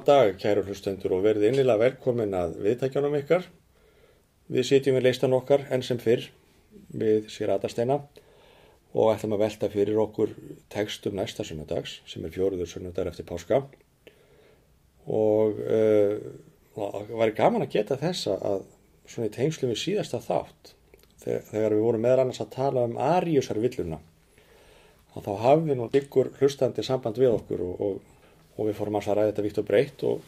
Góðan dag, kæru hlustendur og verðið innilega velkomin að viðtækjunum ykkar. Við sitjum við leistan okkar enn sem fyrr við Sýratasteina og ætlum að velta fyrir okkur tekstum næsta sunnudags sem er fjóruður sunnudagar eftir páska. Og uh, það var gaman að geta þessa að svona í tengslum við síðasta þátt þegar við vorum meðal annars að tala um Ariusar villuna og þá hafði nú ykkur hlustandi samband við okkur og, og, og við fórum að ræða þetta vitt og breytt og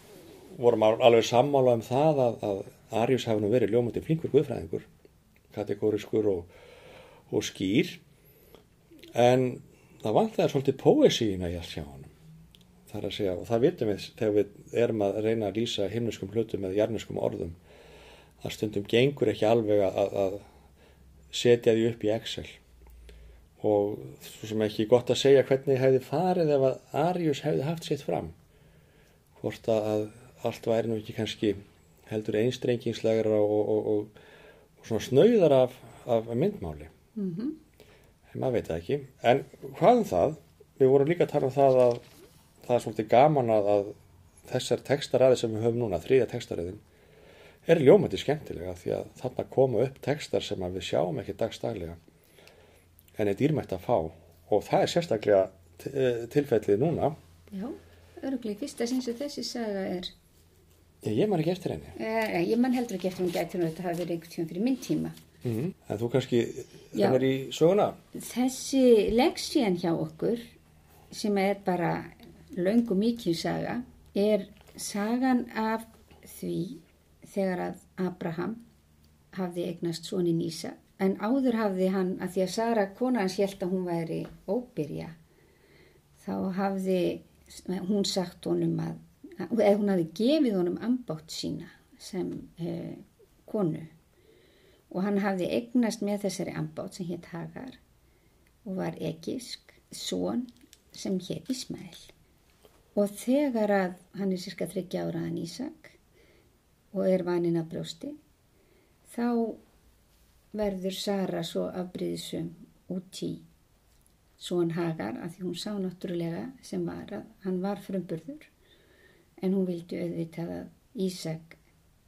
vorum alveg sammála um það að, að Arius hafi nú verið ljómandi flinkur guðfræðingur, kategóriskur og, og skýr. En það vant það svolítið poesíina í allt hjá hann þar að segja og það vitum við þegar við erum að reyna að lýsa himneskum hlutum eða jarniskum orðum að stundum gengur ekki alveg að, að setja því upp í Excel og svo sem ekki gott að segja hvernig hefði farið ef að Arius hefði haft sitt fram. Hvort að allt væri nú ekki kannski heldur einstrengingslegra og, og, og, og svona snauðar af, af myndmáli. Mm -hmm. en maður veit það ekki. En hvað um það? Við vorum líka að tala um það að það er svolítið gaman að, að þessar textaræði sem við höfum núna, þrýja textaræðin er ljómandi skemmtilega því að þarna koma upp textar sem við sjáum ekki dagstaglega en er dýrmætt að fá. Og það er sérstaklega tilfellið núna. Já, öruglega fyrsta sinns að þessi saga er. Ég, ég man ekki eftir henni. Eh, Ég man heldur ekki eftir henni gæti þetta hafi verið einhvern tíma fyrir minn tíma. Mm -hmm. En þú kannski hennar í söguna? Þessi leksían hjá okkur sem er bara laung og mikil saga er sagan af því þegar að Abraham hafði eignast sonin Ísa en áður hafði hann að því að Sara kona hans held að hún væri óbyrja þá hafði hún sagt honum að eða hún hafði gefið honum ambátt sína sem eh, konu. Og hann hafði eignast með þessari ambátt sem hétt Hagar og var egisk són sem hétt Ismael. Og þegar að hann er cirka 30 áraðan Ísak og er vaninn að brjósti þá verður Sara svo afbríðisum út í són Hagar að því hún sá náttúrulega sem var að hann var frumburður en hún vildi auðvitað að Ísak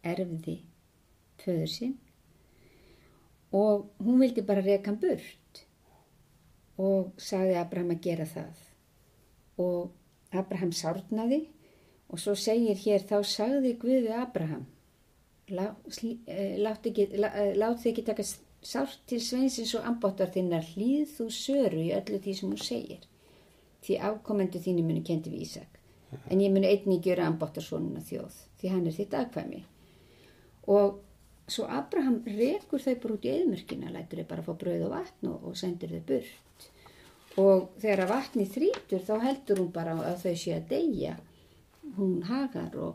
erfði föður sinn og hún vildi bara reka hann burt. Og sagði Abraham að gera það. Og Abraham sárnaði og svo segir hér þá sagði Guði Abraham látt ekki, lát þið ekki taka sárt til sveinsins og ambottar þinnar. Hlýð þú söru í öllu því sem hún segir. Því ákomendu þínu muni kendi við Ísak. En ég muni einnig gera ambottarssonuna þjóð því hann er þitt aðkvæmi og svo Abraham rekur þau bara út í eðmörkina lætur þau bara fá brauð og vatn og, og sendir þau burt. Og þegar að vatni þrítur þá heldur hún bara að þau sé að deyja. Hún hagar og,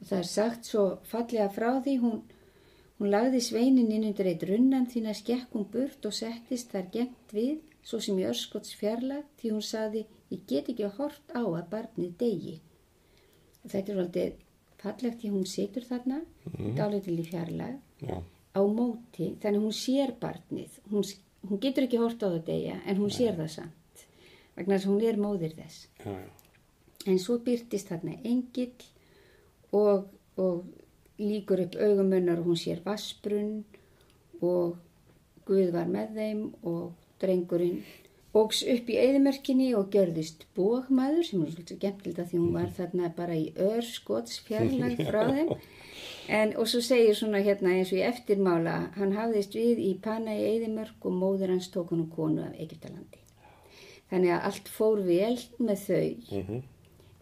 og það er sagt svo fallega frá því hún, hún lagði sveinin inn undir eitt runnan þín að skekk hún burt og settist þar gengt við svo sem í örskots fjarlag því hún saði ég get ekki að hort á að barnið degi og þetta er alveg fallegt því hún situr þarna mm. dálitil í fjarlag Já. á móti þannig hún sér barnið. Hún, hún getur ekki hort á það degja en hún sér það samt vegna þess að hún er móðir þess. Já, en svo byrtist þarna engill og, og líkur upp augumunnar og hún sér vasbrunn og Guð var með þeim og drengurinn ógs upp í eðimörkinni og gjörðist bókmaður sem er svolítið gemtild að því hún var þarna bara í örskotsfjarlag frá þeim. En og svo segir svona hérna eins og í eftirmála hann hafðist við í Pana í eðimörk og móður hans tók hann og konu af Egyptalandi. Þannig að allt fór vel með þau. Mhm.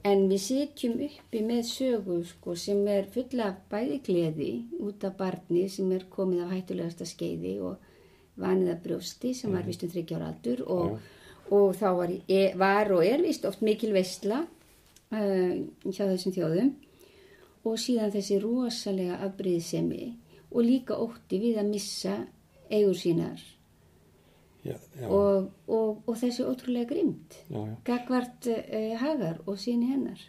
En við sitjum uppi með sögu sko, sem er fulla af bæði gleði út af barni sem er komið af hættulegasta skeiði og vanið að brjósti sem var vist um 30 ára aldur og, og þá var, e, var og er vist oft mikil veistla uh, hjá þessum þjóðum. Og síðan þessi rosalega afbrýðsemi og líka ótti við að missa eigur sínar já, já, og, og, og þessi ótrúlega já. gagvart uh, hagar og síni hennar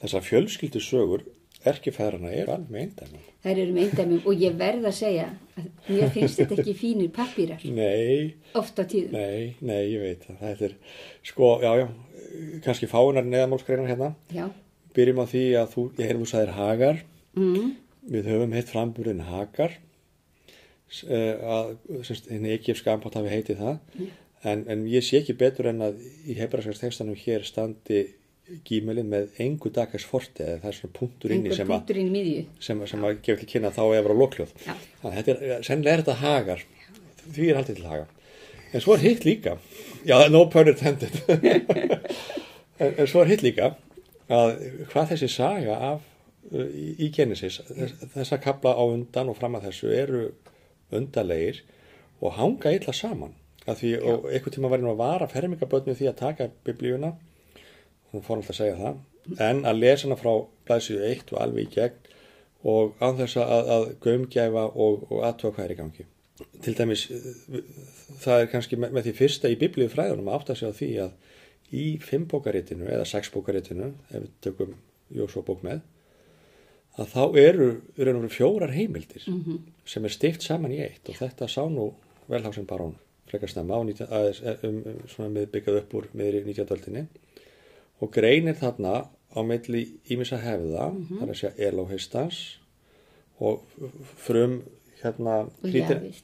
Þessar fjölskyldu sögur erkifæðrana er alveg með eindæmi. þær eru með eindæmum og ég verð að segja að mér finnst þetta ekki fínir pappírar Nei, oft á tíðum nei, nei, ég veit það. Þetta er, sko, já, já, kannski fáunar neðamálskreinar hérna. já, byrjum á því að þú, ég heyrðu þú sagðir hagar, mm. við höfum heitt framburðin hagar, eh, að, semst, henni ekki ef skampátt hafi heitið það, en, en ég sé ekki betur en að í hebraskars textanum hér standi gímelin með engu dagars forti, eða það er svona punktur inni einhver sem að, inn í sem, sem að gefa til kynna þá að þetta er, sennilega er þetta hagar, því er haldið til haga. En svo er hitt líka, já, no pun intended, en, en svo er hitt líka að hvað þessi saga af uh, í, í Genesis, þess, þessa kapla á undan og fram að þessu eru undarlegir og hanga illa saman. Að því, og einhvern tíma var einu að vara fermingabötnu því að taka biblíuna, hún fór alltaf að segja það, en að lesa hana frá blæsið eitt og alveg í gegn og án þess að, að gömgæfa og, og aðtóa hvað er í gangi. Til dæmis, það er kannski með, með því fyrsta í biblíu fræðunum að átta sig á því að í fimmbókaritinu eða sexbókaritinu, ef við tökum Jósóbók með, að þá eru, eru fjórar heimildir sem er stift saman í eitt og þetta sá nú velhásin barón frekar snemma á 19, aðeins, eh, um, um, svona með byggað upp úr meðri 19. öldinni og greinir þarna á milli ímissa hefða, þar að segja Elohistans og frum hérna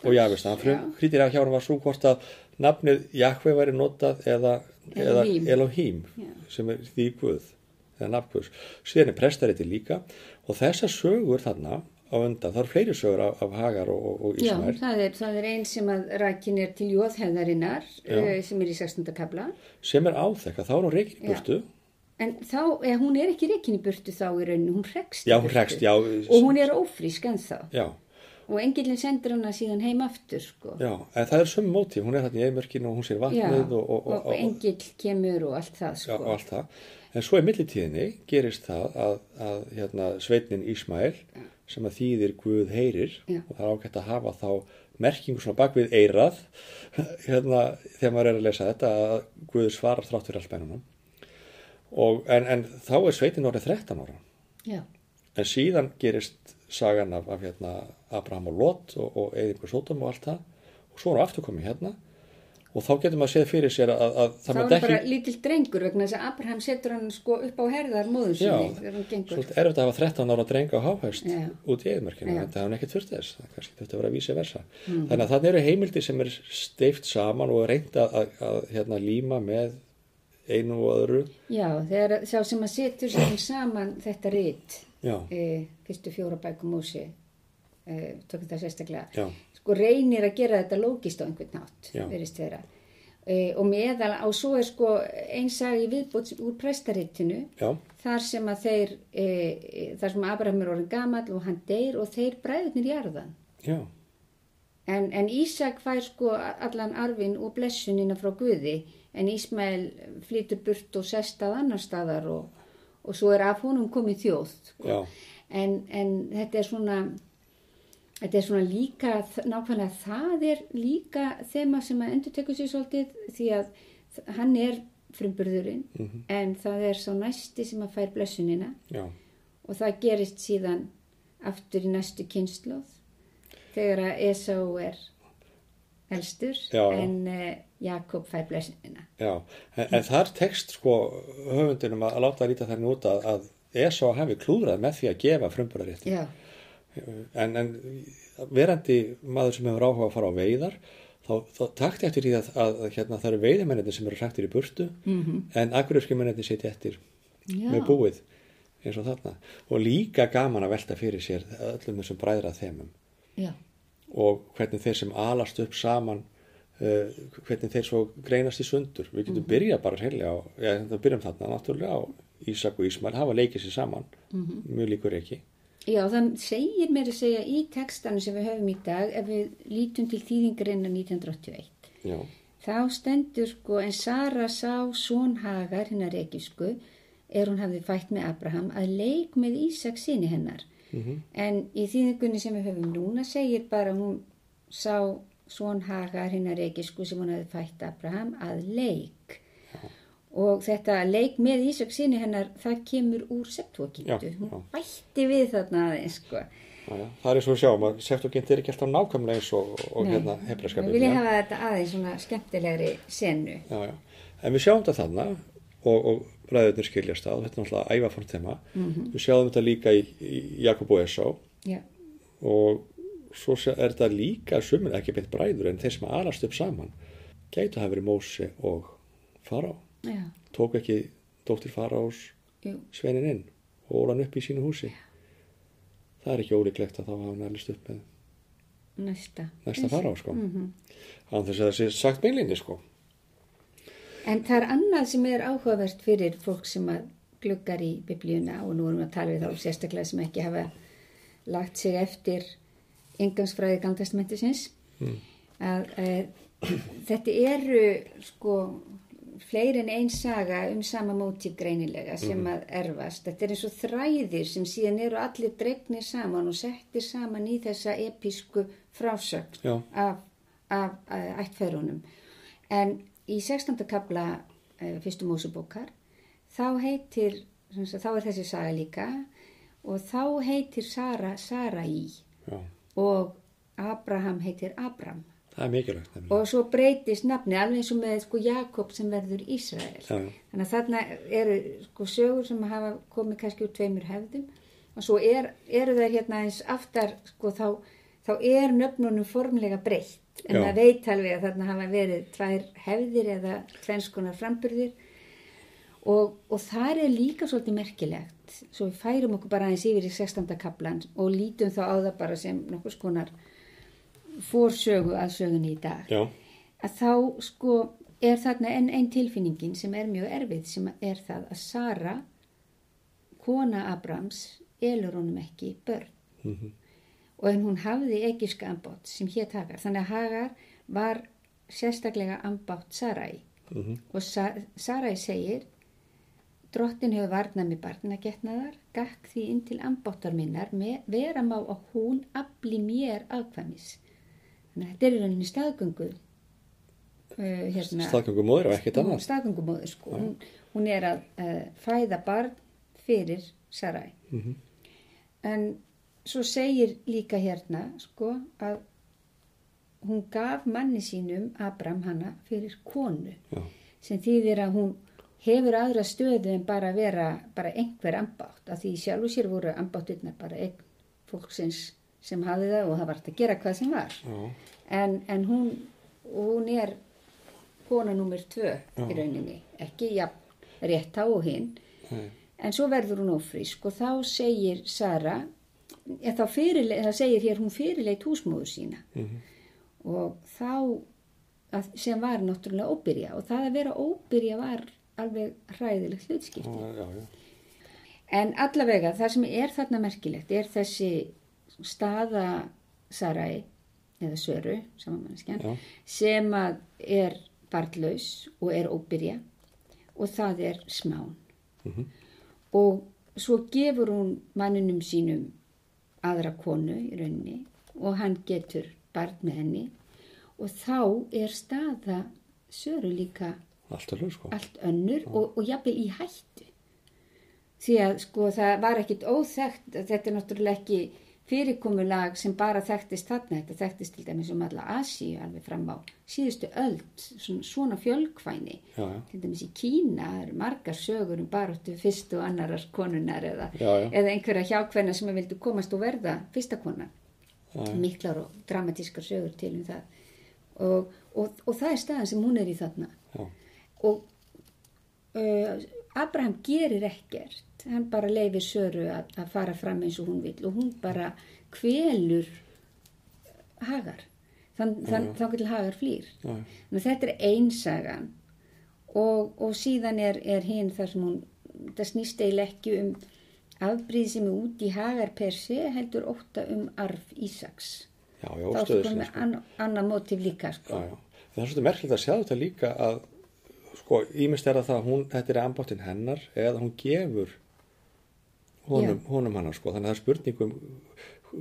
Og Javistans. Frum Já. krítir af hjá hann var svo hvort að nafnið Jakve væri notað eða, eða Elohim. Elohim Já. sem er því Guð eða nafnguðs. Síðan er prestariti líka og þessar sögur þarna á undan, það eru fleiri sögur af, af Hagar og, og, og Já, það er, það er einn sem að rækin er til jóðhefðarinnar Já. uh, sem er í 16. kabla sem er áþekka, þá er hún reikin í Já. burtu en þá, eða, hún er ekki reikin í burtu þá í rauninu, hún hrekst í Já, hún burtu. hrekst, já. og hún er ófrísk ennþá Já, og engillin sendur hana síðan heim aftur sko. já, en það er sömu móti, hún er þarna í eimörkinu og hún sér Já, vatnið og, og, og, engill kemur og allt það já, sko. og allt það. En svo í millitíðinni gerist það að, að hérna, sveitnin Ísmael sem að þýðir Guð heyrir Já. og það er ágætt að hafa þá merkingu svona bak við eirað hérna, þegar maður er að lesa þetta að Guð svarar þrátt fyrir. Og, en, en þá er sveitin orðið 13 ára. Já, En síðan gerist sagan af, af hérna, Abraham og Lot og, og Eðingur Sótum og allt það og svo er aftur komið hérna og þá getur maður séð fyrir sér að, að, að þá það er myndi bara lítill drengur vegna þess að Abraham setur hann sko upp á herðar móður Já, sinni þegar hann gengur svolítið erfitt að hafa 13 ára drenga á háhæst Já. út í eðmörkinu, Já. en það hefur ekkert þurft þess það kannski að vera að vísi versa Mhm. þannig að þannig eru heimildi sem er steift saman og reynd að, að, að hérna, líma með einu og öðru Já, þegar sá sem að setur sér saman þetta já, e, fyrstu fjóra bækum músi e, tókum það sérstaklega. Sko reynir að gera þetta lógist á einhvern nátt verist vera. E, og meðal og svo er sko einsag í viðbót úr prestaritinu já, þar sem að þeir e, þar sem Abraham er orðin gamall og hann deyr og þeir bræðurnir jarðan. En, en Ísak fær sko allan arfin og blessunina frá Guði en Ísmael flytur burt og sest að annar staðar og, og svo er af honum komið þjóð sko. en, en þetta er svona þetta er svona líka nákvæmlega það er líka þema sem að endur tekur sér svolítið því að hann er frumburðurinn Mhm. en það er sá næsti sem að fær blessunina já, og það gerist síðan aftur í næstu kynnslóð þegar að Esau er elstur Já, já. en uh, Jakob fær blessunina já. En, en þar tekst sko höfundinum að, að láta líta þannig út að, að ESA hafi klúðrað með því að gefa frumburðaréttin já, en, en verandi maður sem hefur áhuga að fara á veiðar þá, þá takti eftir því að, að, að hérna, það eru veiðimennir sem eru hrættir í burtu mm en agururskimennir sitja eftir já. með búið eins og þarna. Og líka gaman að velta fyrir sér öllum þessum bræðra þemum. Já, og hvernig þeir sem alast upp saman uh, hvernig þeir svo greinast í sundur. Við getum byrjað bara heilja á það byrjum þarna náttúrulega á Ísak og Ísmæl hafa leikið sér saman. Mjög líkur ekki já, það segir mér að segja í textanu sem við höfum í dag ef við lítum til þýðingarinnar 1981 já, þá stendur sko en Sara sá Sónhagar hennar ekisku er hún hafði fætt með Abraham að leik með Ísak sinni hennar. Mm en í þýðingunni sem við höfum núna segir bara hún sá Sónhagar hennar ekisku sem hún hafði fætt Abraham að leik og þetta leik með Ísak sinni hennar það kemur úr septuagindu Já, hún bætti við þarna aðeins sko. Já, já. það er sjáum að Septuagint er ekki alltaf nákvæmlega eins og, og hérna hebreska við viljum hafa þetta aðeins svona skemmtilegri senu. Já, já. en við sjáum þetta þarna og, og bræðurnir skiljast að þetta er náttúrulega ævaforn þema. Við sjáum þetta líka í, í Jakob og Esá og svo er þetta líka sumin ekki beint bræður en þeir sem alast upp saman gætu hafa verið Mósi og Fará já, tók ekki dóttir Farás sveinin inn og óla hann upp í sínu húsi. Það er ekki ólíklegt að þá hafa hann alist upp með næsta. næsta Fará sko. Mhm. án þess að það sé sagt beinlinni sko. En það er annað sem er áhugavert fyrir fólk sem að gluggar í biblíuna og nú erum við að tala við þá sérstaklega sem ekki hafa lagt sig eftir yngangsfræði gangtestamentisins Mm. að e, þetta eru sko fleiri en einn saga um sama mótíf greinilega sem að erfast. Þetta er eins og þræðir sem síðan eru allir dregnir saman og settir saman í þessa episku frásögn Já. af, af, af ættfærunum. En í 16. kabla uh, fyrstu Mósebókar þá heitir, þá er þessi saga líka og þá heitir Sara Sarai og Abraham heitir Abram það er mikilvægt nefnilega. og svo breytist nafni alveg eins og með sko Jakob sem verður Ísrael Já, þannig að þarna eru sko sögur sem hafa komið kannski úr tveimur hefðum og svo er, eru það hérna eins aftar sko þá, þá er nöfnunum formlega breytt en Já. það veit alveg að þarna hafa verið tvær hefðir eða tvennskonar framburðir og, og það er líka svolítið merkilegt svo við færum okkur bara aðeins yfir í 16. kaplan og lítum þá á það bara sem nokkuð skonar fórsögu að sögunni í dag Já. að þá sko er þarna enn einn tilfinningin sem er mjög erfið sem er það að Sara kona Abrams elur honum ekki börn Mhm. og en hún hafði egiska ambátt sem hér takar þannig að Hagar var sérstaklega ambátt Sarai Mhm. og Sa Sarai segir drottin hefur varnað með barnagetnaðar gakk því inn til ambáttar minnar með vera má að hún afli mér afkvæmis þannig að þetta er í rauninni staðgöngu uh, hérna, staðgangum móður og ekkert annað staðgöngumóður sko. hún, hún er að uh, fæða barn fyrir Sarai Mhm. en svo segir líka hérna sko að hún gaf manni sínum Abram hana fyrir konu Já. sem þýðir að hún hefur aðra stöðu en bara vera bara einhver ambátt að því sjálfu sér voru ambáttirnar bara einn fólksins sem hafði það og það var hægt að gera hvað sem var en, en hún, hún er kona nummer tvö Já. í rauninni, ekki ja, rétt á hinn Nei. en svo verður hún ófrísk og þá segir Sara eða þá fyrirleit, það segir hér hún fyrirleit húsmóður sína Mhm. og þá að, sem var náttúrulega óbyrja og það að vera óbyrja var alveg hræðilegt hlutskipti Já, já, já. En allavega það sem er þarna merkilegt er þessi staða Sarai eða Söru, sem að er barnlaus og er óbyrja og það er smán. Mhm. Og svo gefur hún manninum sínum aðra konu í rauninni og hann getur barn með henni. Og þá er staða Söru líka allt alveg sko. Allt önnur og, og jafnvel í hættu. Því að sko það var ekkit óþekkt þetta er náttúrulega ekki fyrirkomulag sem bara þekktist þarna þetta þekktist til dæmis um alla Asíu alveg fram á síðustu öld svona, fjölkvæni Já, já. til dæmis í Kína eru margar sögur um baróttu fyrstu og annarar konunar eða, Já, eða einhverja hjákvæna sem vildu komast og verða fyrsta konan Já, já. miklar og dramatískar sögur til um það og, og, og það er staðan sem hún er í þarna Já. og uh, Abraham gerir ekkert. Hann bara leifir Söru að, að fara fram eins og hún vil og hún bara kvelur Hagar. Þann, þann, þá til Hagar flýr. Já, já. Nú, þetta er einsagan og, og síðan er, er hinn þar sem hún það snýst eiginlega ekki um afbríð sem er út í Hagar per se heldur ótta um arf Ísaks. Já, já, þá stöðuslega, sko. með an, annað mótif líka sko. Já, já. Það er svolítið merkilegt að sjá þetta líka að sko, ímest er að það að hún, þetta er ambáttin hennar eða hún gefur honum, honum hennar sko, þannig að það er spurningum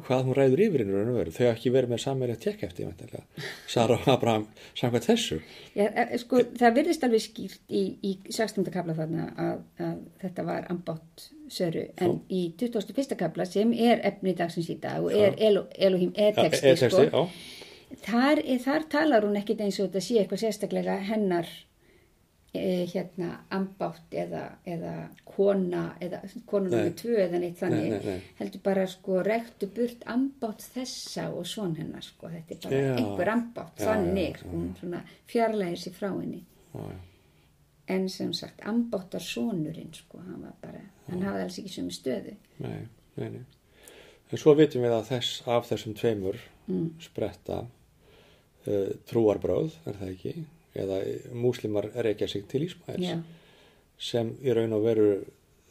hvað hún ræður yfir innur en þau hafa ekki verið með samverið að tekja eftir. Sara og Abraham samkvæmt þessu. Já, e- sko, það virðist alveg skýrt í, í 16. kapla þarna að, að þetta var ambátt söru en í 21. kapla sem er efni dagsins í dag og er Elo, Elohim e-texti e texti, sko, já, þar, þar talar hún ekkit eins og þetta sé eitthvað sérstaklega hennar e, hérna ambátt eða, eða kona eða Nei. nummer tvö eða neitt þannig nei, nei. heldur bara sko rektu burt ambátt þessa og svon hennar sko þetta er bara Já. einhver ambátt Já, þannig já, sko, svona fjarlægir sér frá henni en sem sagt ambáttar sonurinn sko hann var bara, hann hafði alls ekki sömu stöðu Nei, nei, nei. En svo vitum við að þess, af þessum tveimur mm. spretta uh, trúarbráð, er það ekki? Eða múslimar reykja sig til Ísmaels já, sem í raun og veru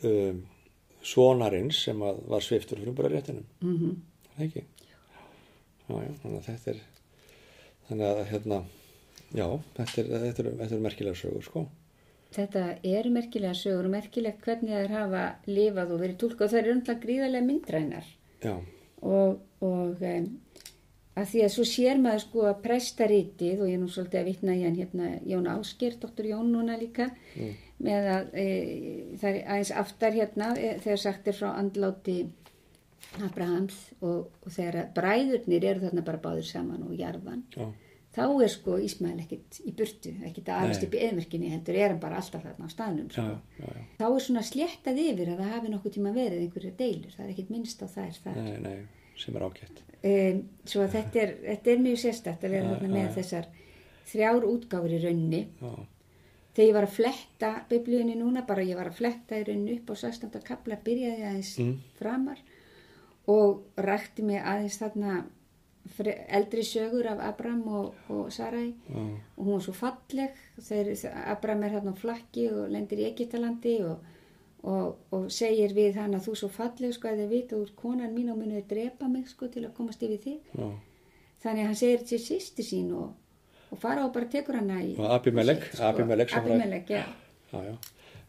um, svonarins sem var sviftur fyrir bara réttinum, mm er það ekki? Já, já, þannig að þetta er þannig að hérna já, þetta er, þetta er, þetta er merkilega sögur, sko. Þetta eru merkilega sögur og merkilegt hvernig þær hafa lifað og verið tólka og þær eru umtlað gríðarlega myndrænar. Já, og, og um, að því að svo sér maður sko að prestarítið og ég er nú svolítið að vitna í hann hérna Jón Ásker, doktor Jón núna líka með að e, það er aðeins aftar hérna e, þegar sagt er frá andláti Abrahams og, og þegar bræðurnir eru þarna bara báður saman og jarðan já, þá er sko Ísmael ekkit í burtu, ekkit að aðast upp í eðmerkinni heldur er hann bara alltaf þarna á staðnum já, sko. já, já. þá er svona sléttað yfir að það hafi nokkuð tíma verið einhverja deilur, það er ekkit minnst á þær þar Nei, nei, sem er ágætt. Um, svo að þetta er, þetta er mjög sérstætt að vera Já, þarna já, með já. þessar þrjár útgáfur í raunni Já, þegar ég var að fletta biblíunni núna, bara ég var að fletta í raunni upp á 16. kapla, byrjaði aðeins Mm. framar og rækti mig aðeins þarna eldri sögur af Abram og, og Sarai og hún var svo falleg þegar Abram er hérna á flakki og lendir í Egyptalandi og, og, og segir við hann að þú er svo falleg sko að þið vita úr konan mín og munið drepa mig sko til að komast yfir þig. Já. þannig að hann segir til sýsti sín og, og fara og bara tekur hana í Og Abimelek, Abimelek sem var- Abimelek, já. Já, já.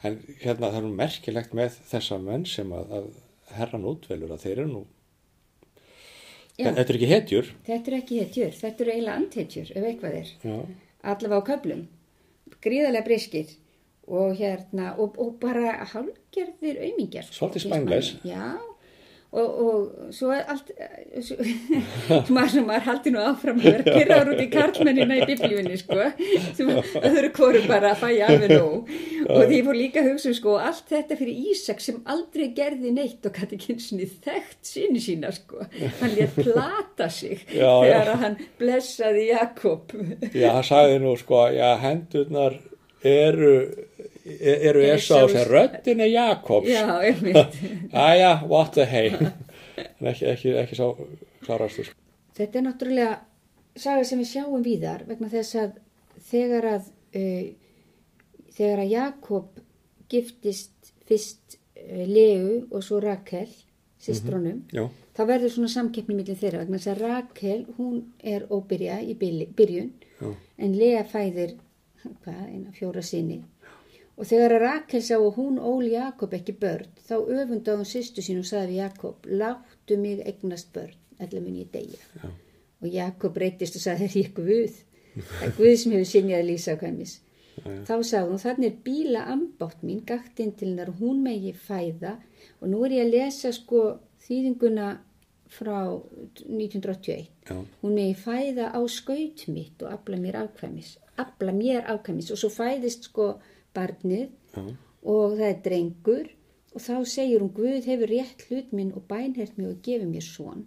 En hérna það er nú merkilegt með þessa menn sem að, að herran útvelur að þeir eru nú, þetta er ekki hetjur. þetta eru ekki hetjur, þetta eru eiginlega andhetjur ef eitthvað er, Já, allavega á köflum. Gríðarlega briskir og hérna, og, og bara hálgerðir aumingjar sko, Svolítið spænlaus. já, og, og svo er allt svo, maður, maður haldi nú áfram að vera pyrraður út í karlmennina í biblíunni sko, sem öðru hvoru bara að fæja alveg nú og því fór líka að hugsa um sko, allt þetta fyrir Ísak sem aldrei gerði neitt og gæti kynsinni þekkt sinni sína sko, hann létt plata sig Já, já. þegar að hann blessaði Jakob. Já hann sagði nú sko, já hendurnar eru, eru Esau Esau. sem röddin er Jakobs. já, einmitt Æja, what the hey. Ekki, ekki, ekki sá klarastur. Þetta er náttúrulega saga sem við sjáum víðar vegna þess að þegar að uh, þegar að Jakob giftist fyrst uh, Leu og svo Rakel sistrónum, Já, þá verður svona samkeppni millir þeirra vegna þess að Rakel hún er óbyrja í byrjun já, en Lea fæðir hvað, eina fjóra sinni og þegar Rakel sá að hún ól Jakob ekki börn þá öfundaði hún sýstu sín og sagði við Jakob láttu mig eignast börn eða mun ég deyja. Já, og Jakob breytist og sagði er ég Guð? Það er Guð sem hefur sinjað Lísa kvæmis þá sagði hún þannig er bíla ambátt mín gagt inn til hennar hún megi fæða. Og nú er ég að lesa sko þýðinguna frá 1981 já, hún megi fæða á skaut mitt og afla mér afkvæmis afla mér afkvæmis. Og svo fæðist sko barnið já, og það er drengur og þá segir hún Guð hefur rétt hlut minn og bænhert mig og gefið mér svon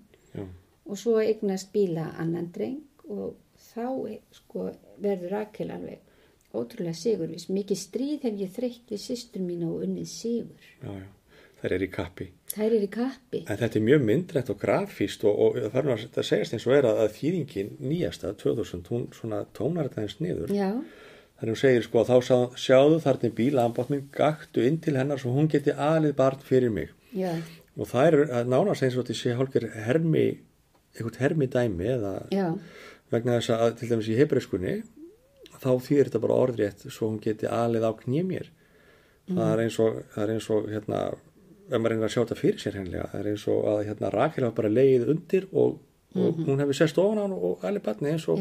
og svo eignast bíla annan dreng og þá sko verður Rakel alveg ótrúlega sigurvis mikið stríð hef ég þreytt við systur mína og unnið sigur. Já, já. Þær eru í kappi. þær eru í kappi. En þetta er mjög myndrætt og grafíst og, og það er nú að segast eins og er að, að þýðingin nýjasta 2000, hún svona tónar þetta eins niður. já, Þannig hún segir sko þá sá, sjáðu þarna bíla ambátt minn gaktu inn til hennar svo hún geti aðlið barn fyrir mig. já, Og það er að nánast eins og þetta sé hálfur hermi, einhvern hermi dæmi eða já, vegna þess að til dæmis í hebreyskunni þá þýðir þetta bara orðrétt svo hún geti aðlið á knýja mér. Það er eins og, það er eins og hérna, ef maður reynir að sjá þetta fyrir sér hennilega, það er eins og að hérna Rakel hafa bara leið undir og, og hún hefði sest ofan á hann og aðlið barni eins og,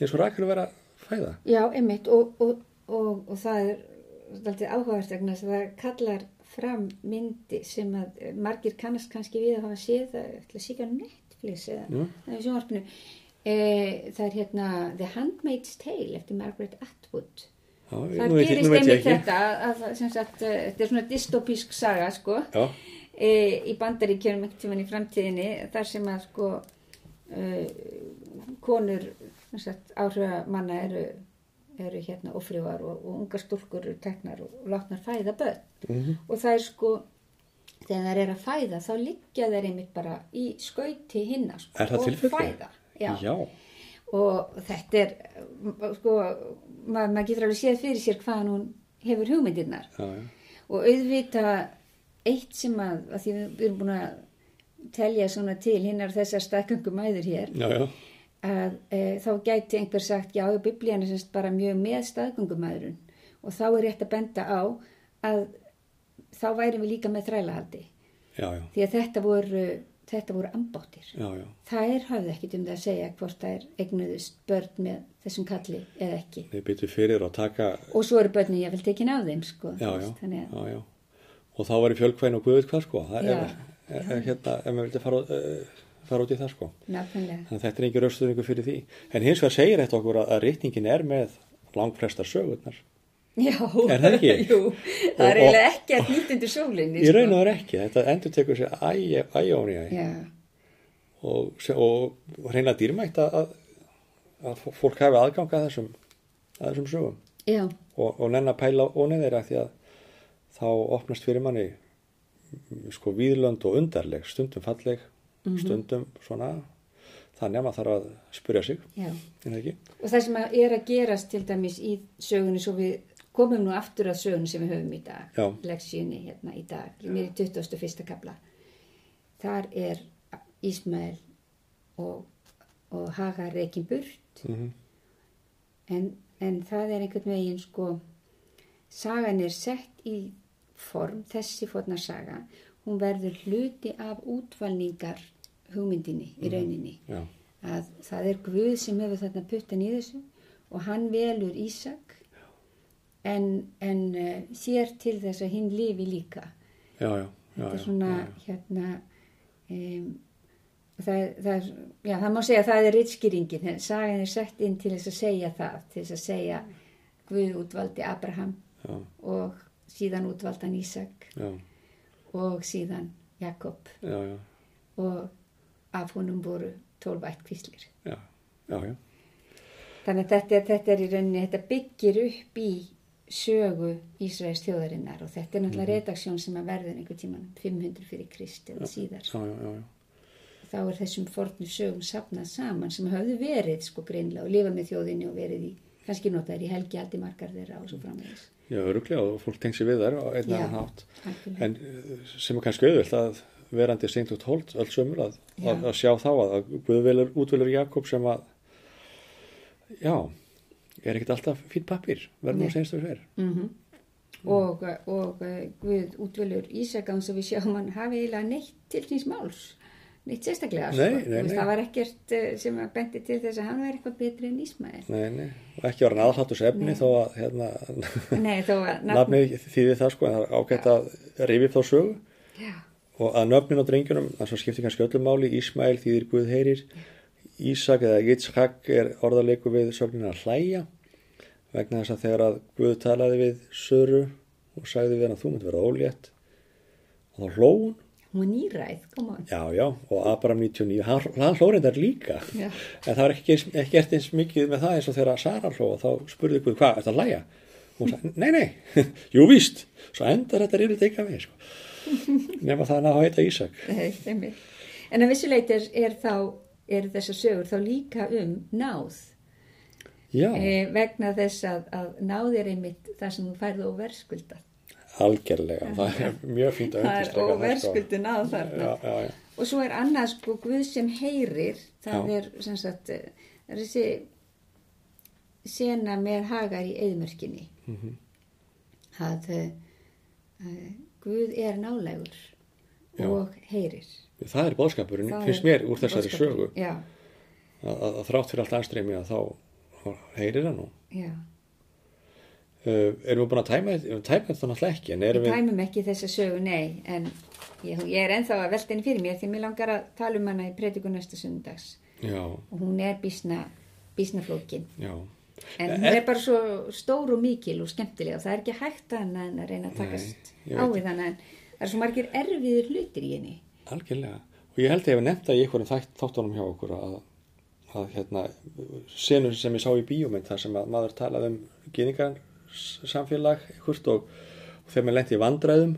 og Rakel vera fæða. já, einmitt og, og, og, og það er alltaf áhugavert vegna þess að það kallar fram myndi sem að margir kannast kannski við að hafa séð það er ætla að síka Netflix eða sjónvarpinu. E, það er hérna The Handmaid's Tale eftir Margaret Atwood. Já, Það nú gerist nú einmitt þetta að, sagt, eh, þetta er svona dystopísk saga sko e, í bandaríkjörnum einhvern tímann í framtíðinni þar sem að sko uh, konur áhrifa manna eru, eru hérna ofrjóar og, og ungar stúlkur eru teknar og, og látnar fæða börn Mhm. og það er sko þegar þær eru að fæða þá liggja þær einmitt bara í skauti hinna sko, Er það og tilfellið? fæða já. já, og þetta er sko, maður mað getur alveg séð fyrir sér hvaðan hún hefur hugmyndirnar já, og auðvita eitt sem að, að því við erum búin að telja svona til hinnar þessar staðgöngum æður hér já, já. Að e, þá gæti einhver sagt já, biblían er semst bara mjög með staðgöngumæðurinn og þá er rétt að benda á að þá værum við líka með þrælahaldi. Já, já, því að þetta voru, þetta voru ambáttir. Það er hafði ekkit um það að segja hvort það er eignuðust börn með þessum kalli eða ekki. Að taka, og svo eru börnin ég vel tekin á þeim sko, já, að. Og þá var í fjölkvæðin og guðið hvað, sko. Það er, er, er hérna, ef maður vildi fara, uh, fara út í það, sko. að þetta er engin raustuðningu fyrir því. En hins vegar segir þetta okkur að, að rítningin er með langflestar sögurnar. Já, Er það ekki? Jú, það er Og- eiginlega ekki að nýtt undir sólinni. Í raun og er ekki. Þetta endur tekur sér æjóni æ. Já, Og, og, reyna dýrmætt að, að, fólk hafi aðgang að þessum, að þessum sögum. já, Og, og nenn að pæla ónið þeirra því að þá opnast fyrir manni sko víðlönd og undarleg, stundum falleg, stundum svona, þannig að maður þarf að spyrja sig? Og það sem er að gerast til dæmis í sögunni, svo við komum nú aftur að sögunni sem við höfum í dag, Já. leksíunni hérna í dag, mér í 21. kapla. Þar er Ísmael og, og Hagar reikin burt, Mm en, en það er einhvern veginn sko, sagan er sett í form, þessi fórna saga, hún verður hluti af útvalningar hugmyndinni í rauninni. Já, að það er Guð sem hefur þarna puttan í þessu og hann velur Ísak en, en uh, sér til þess að hinn lifi líka. já, já. Þetta er svona hérna um, það, það, er, það má segja að það er rittskýringin, sagan er sett inn til þess að segja það, til þess að segja Guð útvaldi Abraham og síðan útvaldi hann Ísak og síðan Jakob. Og af honum voru tólf ætt kvíslir. já, já, já. Þannig að þetta, þetta er í rauninni, þetta byggir upp í sögu Ísraels þjóðarinnar og þetta er náttúrulega Mhm. redaksjón sem að verður einhver tíman 500 fyrir Krist eða síðar. Já, já, já, já. Þá er þessum fornu sögum sapnað saman sem hafðu verið sko greinlega og lifa með þjóðinni og verið í, kannski notaður í helgi aldi margar þeirra og svo framvegis. Já, öruglega og fólk tengt sér við þær á einn Já. annan hátt. En uh, sem er kannski auðvilt að verandi seint út hold öll sömur að, að, að sjá þá að, að Guðvelur útvelur Jakob sem að já, er ekkert alltaf fýtt pappir, verður nú Nei. senstu fyrir. Mm Og, og uh, Guð útvölur Ísakans og við sjáum hann hafi eiginlega neitt til síns máls. Neitt sérstaklega. Nei, sko. nei, nei. Það var ekkert uh, sem að bendi til þess að hann væri eitthvað betri en nei, og ekki var hann aðhlattus efni Nei. þó að hérna, þó að nafnið þýði það sko, en það er ágætt að rifi upp þá sögu Já, og að nöfnin á drengjunum, þannig að skiptir kannski öllum máli, Ísmael þýðir Guð heyrir, Ísak eða Yitzhak er orðarleiku við sögnina hlæja vegna þess að þegar að Guð talaði við Söru og sagði við hann að þú myndi vera ólétt og þá hló hún, hún var nýræð, koma já já, og Abraham 99, hann, hló reyndar líka Já. en það var ekki, ekki gert eins mikið með það eins og þegar Sara hló og þá spurði Guð hvað, er að hlæja? Og hún sagði, nei, nei, jú víst, svo endar þetta reyður teika við, sko. Nema það að ná að heita Ísak. Nei. En að vissuleit er, er þá, er þessar sögur þá líka um náð. E, vegna þess að, að náð er einmitt það sem þú færði óverskuldað. algjörlega, það er mjög fínt að Það er óverskuldu náð þarna. Já, já, já, Og svo er annað sko Guð sem heyrir, það er sem sagt, eh, það er þessi sena með hagar í eðmörkinni. Mhm. Að uh, Guð er nálægur Já. og heyrir. það er bóðskapurinn, Það finnst mér úr þessari sögu, að, að, þrátt fyrir allt anstreymi að þá heyrir hann nú. já. Uh, erum við búin að tæma þetta, tæma þetta náttúrulega ekki, en Við erum við, tæmum ekki þessa sögu, nei, en ég, ég er ennþá að velta henni fyrir mér því mér langar að tala um hana í prediku næsta sundags já, og hún er bísna, bísna flókin. já, En hún er bara svo stór og mikil og skemmtileg og það er ekki hægt annað en að reyna að takast ég á við þannig en það er svo margir erfiðir hlutir í henni. Algjörlega. Og ég held að ég hef nefnt það í einhverjum þætt, þáttunum hjá okkur að, að hérna, senur sem ég sá í bíómynd þar sem að maður talaði um gýningarsamfélag hvort og, og þegar maður lendi í vandræðum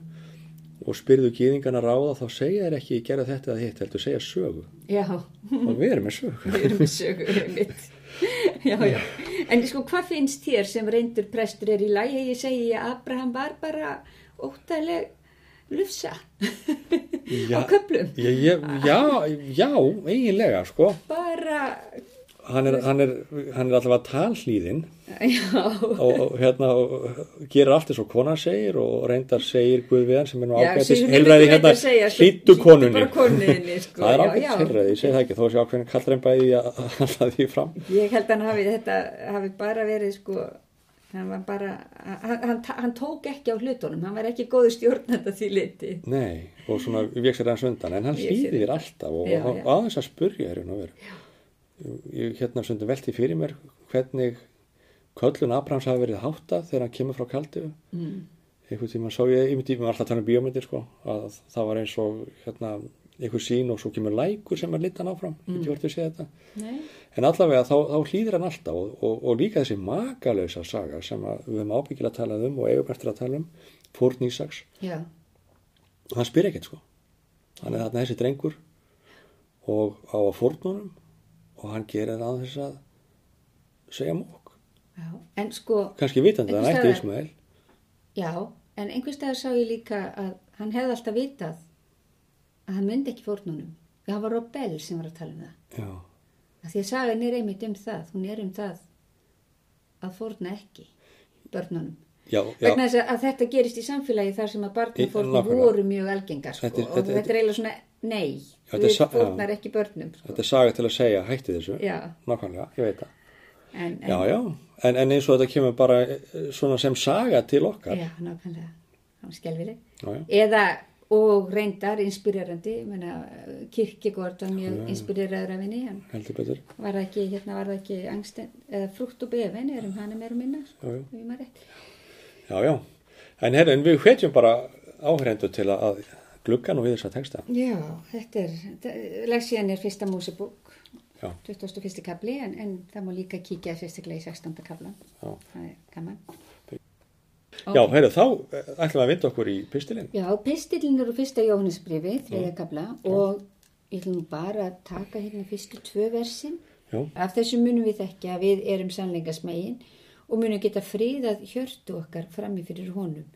og spyrðu gýningarna ráða þá segja þér ekki gera þetta eða hitt, heldur segja sögu. Já, Og við erum með sögu. við erum með sögur mitt. Já, já. En sko, hvað finnst þér sem reyndur prestur er í lagi? Ég segi að Abraham var bara óttaleg lufsa á köplum. Ég, já, já, eiginlega, sko. Bara, Hann er, hann er, hann er allavega talhlýðin og, hérna og gerir allt eins og konan segir og reyndar segir Guðviðan sem er nú Sigurður heilræði hérna. hlýttu konunni. sko, það er já. heilræði, ég segi það ekki þó sé ákveðin kallrein bæði að halda því fram. Ég held að hann hafi þetta, hafi bara verið sko, hann var bara, hann, hann, tók ekki á hlutunum, hann var ekki góðu stjórnanda því liti. nei, og svona vék sér hans undan en hann hlýðir alltaf og, aðeins að spurja að vera ég hérna stundum velti fyrir mér hvernig köllun Abrahams hafi verið háttað þegar hann kemur frá kaldu Mm. einhvern tíma sá ég, ég myndi, maður alltaf tala um bíómyndir sko, að það var eins og hérna, einhver sín og svo kemur lækur sem er litan áfram, mm. ég vart að segja þetta. Nei, en allavega þá, þá hlýðir hann alltaf og, og, og líka þessi makalausa saga sem við höfum ábyggilega að tala um og eigum eftir að tala um, Fórn Ísaks. Já, hann spyr ekkert sko. Hann er þarna þessi drengur og á fórnunum og hann gerir að þess að segja mók en sko, kannski vitandi að hann ætti Ísmael já, en einhvers staðar sá ég líka að hann hefði alltaf vitað að hann myndi ekki fórnunum. Það var Robel sem var að tala um það. já, Af því að sagan er einmitt um það, hún er um það að fórna ekki börnunum. já, já, Vegna þess að, að þetta gerist í samfélagi þar sem að barnafórnum nákvæmlega. voru mjög algengar sko, Þetta og þetta- þetta er eiginlega svona, nei, við fórnar ekki börnum. Sko. þetta er saga til að segja hætti þessu. Já, nákvæmlega, ég veit það. En, en, já, já, en, en eins og þetta kemur bara eh, svona sem saga til okkar. Já, nákvæmlega, það var já, Eða, og reyndar, inspirerandi, menna, Kirkegård var mjög inspireraður af henni, heldur betur. var það ekki, hérna var það ekki angsten, eða frútt og befin, erum hana meira og minna, sko, Já, já. en, herri, en við hvetjum bara áhrendu til að, að glugga nú við þess að texta Já, þetta er, leksíðan er fyrsta músibók, já, 21. kapli, en, en það má líka kíkja fyrstaklega í 16. kaplan, já, það er gaman. já, herri, þá eh, ætlum við að vinda okkur í pistilinn Já, pistillin eru fyrsta Jóhannesbrifi, þriðja kapla, og ég ætlum bara að taka hérna fyrstu tvö versin. já, Af þessu munum við þekki að við erum sannleikasmegin og munum geta fríðað hjörtu okkar frammi fyrir honum.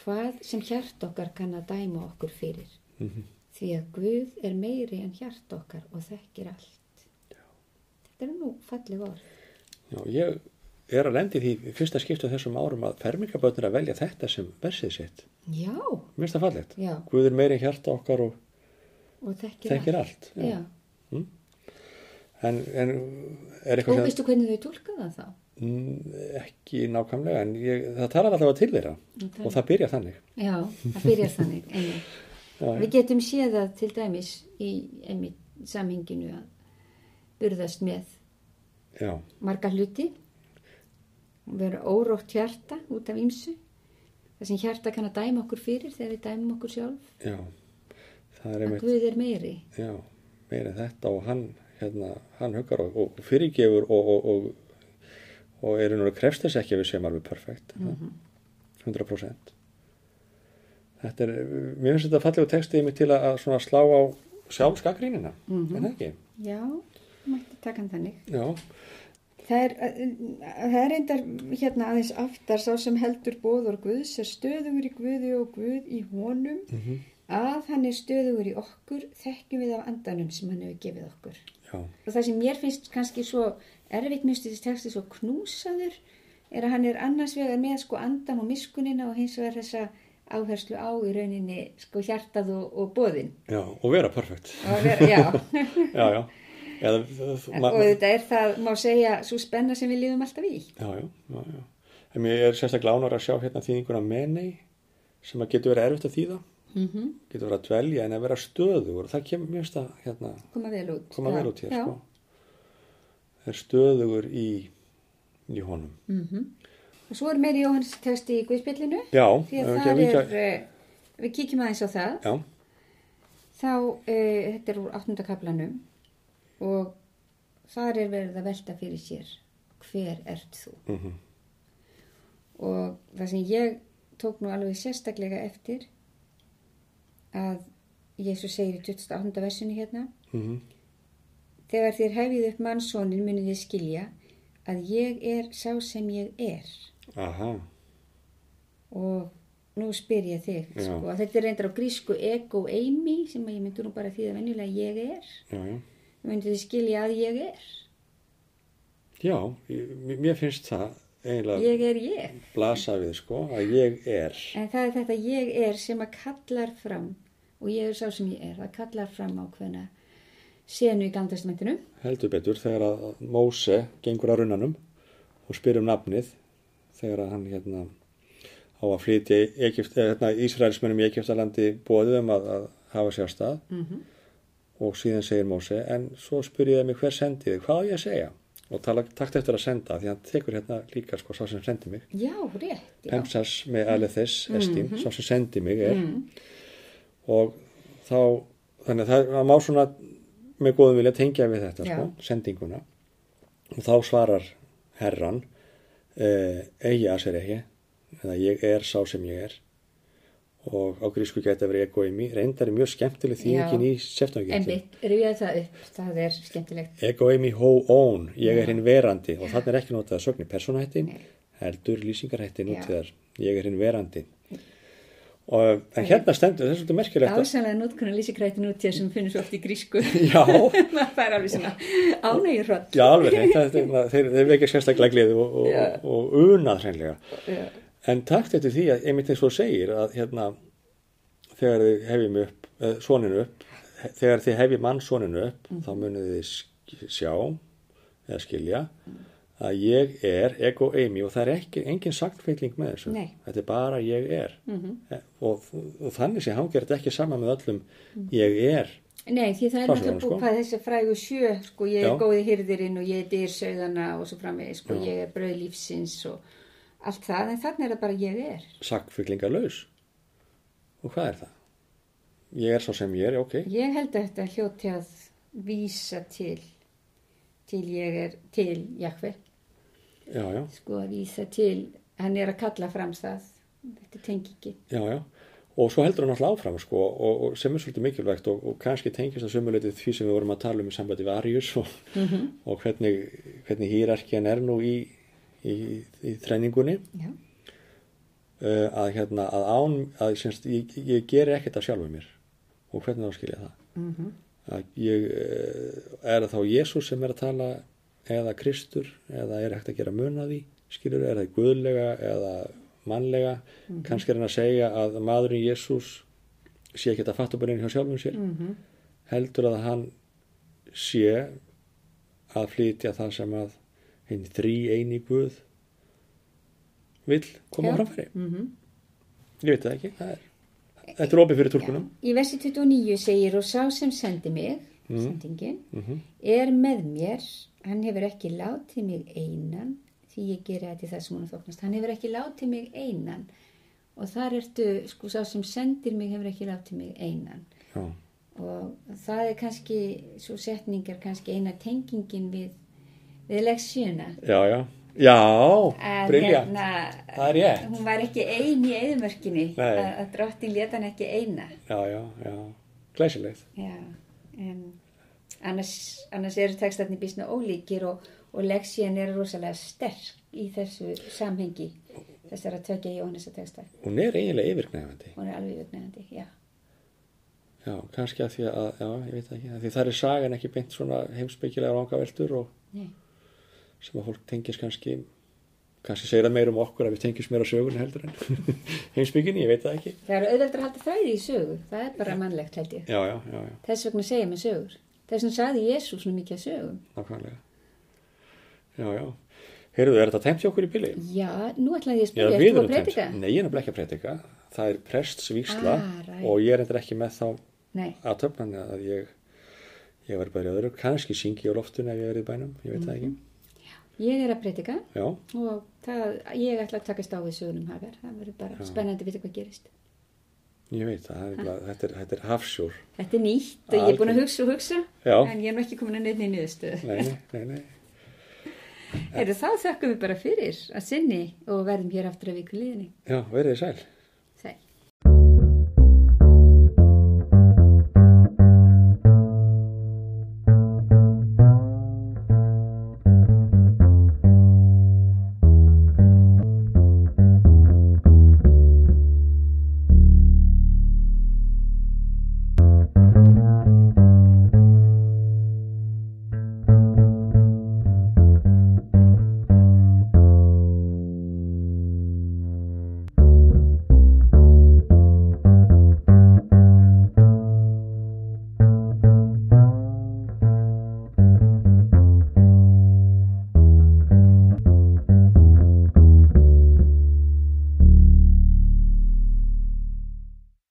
Hvað sem hjart okkar kann að dæma okkur fyrir. Mhm. Því að Guð er meiri en hjart okkar og þekkir allt. Þetta er nú falleg orð. já, ég er að lendi því fyrsta skiptu þessum árum að fermingabötnir að velja þetta sem versið sitt Já, mér finnst það Já. Guð er meiri hjarta okkar og og þekkir, þekkir allt já. Já. En, en er Og eitthvað sem veistu hvernig þau tólka það þá? Mm, ekki nákvæmlega en ég, það talar allavega til þeirra talar- og það byrja þannig Já, það byrjar þannig. Við getum séð það til dæmis í einmitt samhenginu að burðast með já, marga hluti vera órótt hjarta út af ýmsu. Það sem hjarta kann að dæma okkur fyrir þegar við dæmum okkur sjálf. já það er Að einmitt Guð er meiri. já, meira en þetta og hann hérna, hann huggar og, og fyrirgefur og, og, og, og er einhverju krefst þess ekki að við séum alveg perfekt. 100% þetta er mér finnst þetta fallegu textið mig til að, svona slá á sjálfskakrínina mm -hmm. en ekki? Já, mætti taka hann þannig. já, Það er, það er reyndar hérna aðeins aftar sá sem heldur bóður Guðs er stöðugur í Guði og Guð í honum. Að hann er stöðugur í okkur þekkjum við af andanum sem hann hefur gefið okkur. já, Og það sem mér finnst kannski svo erfitt mjög þessi texti svo knúsaður er að hann er annars vegar með sko andan og miskunina og hins vegar þessa áherslu á í rauninni sko hjartað og, og bóðin. já, og vera perfekt Og, vera, já. já, já Eða, En, og þetta er það, má segja, svo spenna sem við lifum alltaf í. Já, já, já, já. En mér er sérstaklega ánar að sjá hérna þýðinguna menei sem að getur verið erfitt að þýða, Mm -hmm. getur verið að dvelja en að vera stöðugur. Það kemur mjög stað hérna, Koma vel út. koma vel út hér, sko. Er stöðugur í í honum. Og svo er meiri Jóhannes texti í Guðspillinu. Já, Því að ekki það er, eh, við kíkjum aðeins á það. Já, Þá, e, þetta er úr áttunda kaplanum og þar er verið að velta fyrir sér hver ert þú. mhm, Og það sem ég tók nú alveg sérstaklega eftir að Jésús segir í 28. versinu hérna mhm, Þegar þér hefið upp mannsónin munið þið skilja að ég er sá sem ég er. Aha, og nú spyr ég þig sko, að þetta er reyndar á grísku ego eimi sem ég myndi nú bara því að venjulega ég er. Já, já. munið þið skilja að ég er? Já, mér finnst það eiginlega ég er ég. blasa við sko að ég er. en það er þetta ég er sem að kallar fram og ég er sá sem ég er það kallar fram á hvena senu í gandastmentinu Heldur betur þegar að Móse gengur að runnanum og spyr um nafnið þegar að hann hérna á að flytja hérna, Ísraelsmennum í Egyptalandi bóðið um að, að hafa sér stað. Mm -hmm. og síðan segir Móse en svo spyr ég mig hver sendi þig, hvað á ég að segja? Og tala takt eftir að senda því hann tekur hérna líka sko sá sem sendi mig. Já, rétt já. Pemsas með Alethis Estim, sá sem sendi mig er. Mm. og þá þannig að það má svona með góðum vilja tengja við þetta sko, sendinguna. Og þá svarar herran eh, eigi að sér ekki eða ég er sá sem ég er. Og á grísku geta verið ego í mig reyndar er mjög skemmtileg þýðingin í en seftangetin bytt, rifjaði það upp. Það er skemmtilegt. Ego í mig ho own, ég er hinn verandi. Og þannig er ekki notað að sögni persónahætti Nei. heldur lýsingarhætti Já. nútíðar ég er hinn verandi og en hérna stendur, það er svolítið merkilegt að- Dásanlega notkunar lýsikræti nútíða sem finnur svo oft í grísku. Já. Maður fær alveg svona ánægjur hrótt. Já, alveg það- það- þeir, vekja sérstaklega gleði og, og, og, unað hreinlega. En takt eftir því að einmitt eins og segir að hérna þegar þið hefjum upp, eh, soninu upp, þegar þið hefjum mann soninu upp, Mhm. þá munið þið sjá eða skilja að ég er ego eimi og það er ekki, engin sagtfeiling með þessu. Nei. Þetta er bara ég er. Mhm. Eh, Og, og þannig sé hangir þetta ekki saman með öllum ég er. Nei, því það er náttúrulega sko. búið hvað þessi frægu sjö, sko, ég er Já. góði hyrðirinn og ég er dyrsauðana og svo framvegis, sko, Já. ég er brauð lífsins og allt það, en þannig er það bara ég er. Sagtfeilingarlaus. Og hvað er það? Ég er svo sem ég er, ok. Ég held að þetta hljóti að vísa til, til ég er, til Jakve, Já, já. sko, að vísa til, hann er að kalla fram það, þetta tengi ekki. Já. Og svo heldur hann alltaf áfram sko og, og sem er svolítið mikilvægt og, og kannski tengist það sömuleitið því sem við vorum að tala um í sambandi við Arius og, og hvernig, hvernig hýrarkian er nú í, í, í þrenningunni. Uh, að hérna að án, að semst, ég, ég geri ekkert af sjálfu mér. Og hvernig þá skilja það? Mhm, að ég uh, er þá Jésús sem er að tala eða Kristur eða er hægt að gera mun að því skilur, er það guðlega eða mannlega, kannski er hann að segja að maðurinn Jésús sé ekki að fatta bara inn hjá sjálfum sér. Mhm, heldur að hann sé að flytja það sem að hinn þrý eini guð vill koma framfæri. Mhm. ég veit það ekki, það er þetta er opið fyrir tólkunum Í versi 29 segir og sá sem sendi mig, sendingin, mm er með mér, hann hefur ekki látið mig einan, því ég geri þetta í það sem hún þóknast, hann hefur ekki látið mig einan. Og þar ertu, sko, sá sem sendir mig hefur ekki látið mig einan. Já, og það er kannski, svo setningar kannski eina tengingin við, við leksjuna. já, já. Já, briljant hérna, það er rétt. hún var ekki ein í eðumörkinni, að, drottin leta hann ekki eina. já, já, já, glæsilegt. Já, en annars, annars eru textarnir býsna ólíkir og, og leksían er rosalega sterk í þessu samhengi þessar að tökja Jónasa textar. hún er eiginlega yfirgnæfandi Hún er alveg yfirgnæðandi, já. já, kannski að því að, já, ég veit ekki því það er sagan ekki beint svona heimsbyggilega rangaveltur og Nei. sem að fólk tengist kannski kannski segir það meira um okkur að við tengjast meira sögun heldur en heimsbygginni, ég veit það ekki. Það eru auðveldur að halda þræði í sögu, það er bara mannlegt held ég. já, já, já, já, Þess vegna segja með sögur. Þess vegna sagði Jésús nú mikið að sögum. nákvæmlega. Já, já. Heyrðu, er þetta tæmt hjá okkur í bili? Já, nú ætlaði ég að spyrja, ertu að predika? Nei, ég er nefnilega ekki að predika. Það er prestsvísla Ah, og ég er endur ekki með þá Nei, að töfna að ég ég var bara í öðru, kannski syngi á loftun ef ég verið bænum, ég veit það ekki Ég er að breytika Já, og það, ég ætla að takast á við sögunum hagar. Það verður bara spennandi að vita hvað gerist. ég veit það, er, bara- þetta er, þetta er hafsjór. Þetta er nýtt og ég er búin að hugsa og hugsa Já. en ég er nú ekki komin að nefna í niðurstöðu. Nei, nei, nei. Heyrðu, þá þökkum við bara fyrir að sinni og verðum hér aftur að viku liðinni. Já, verið þið sæl.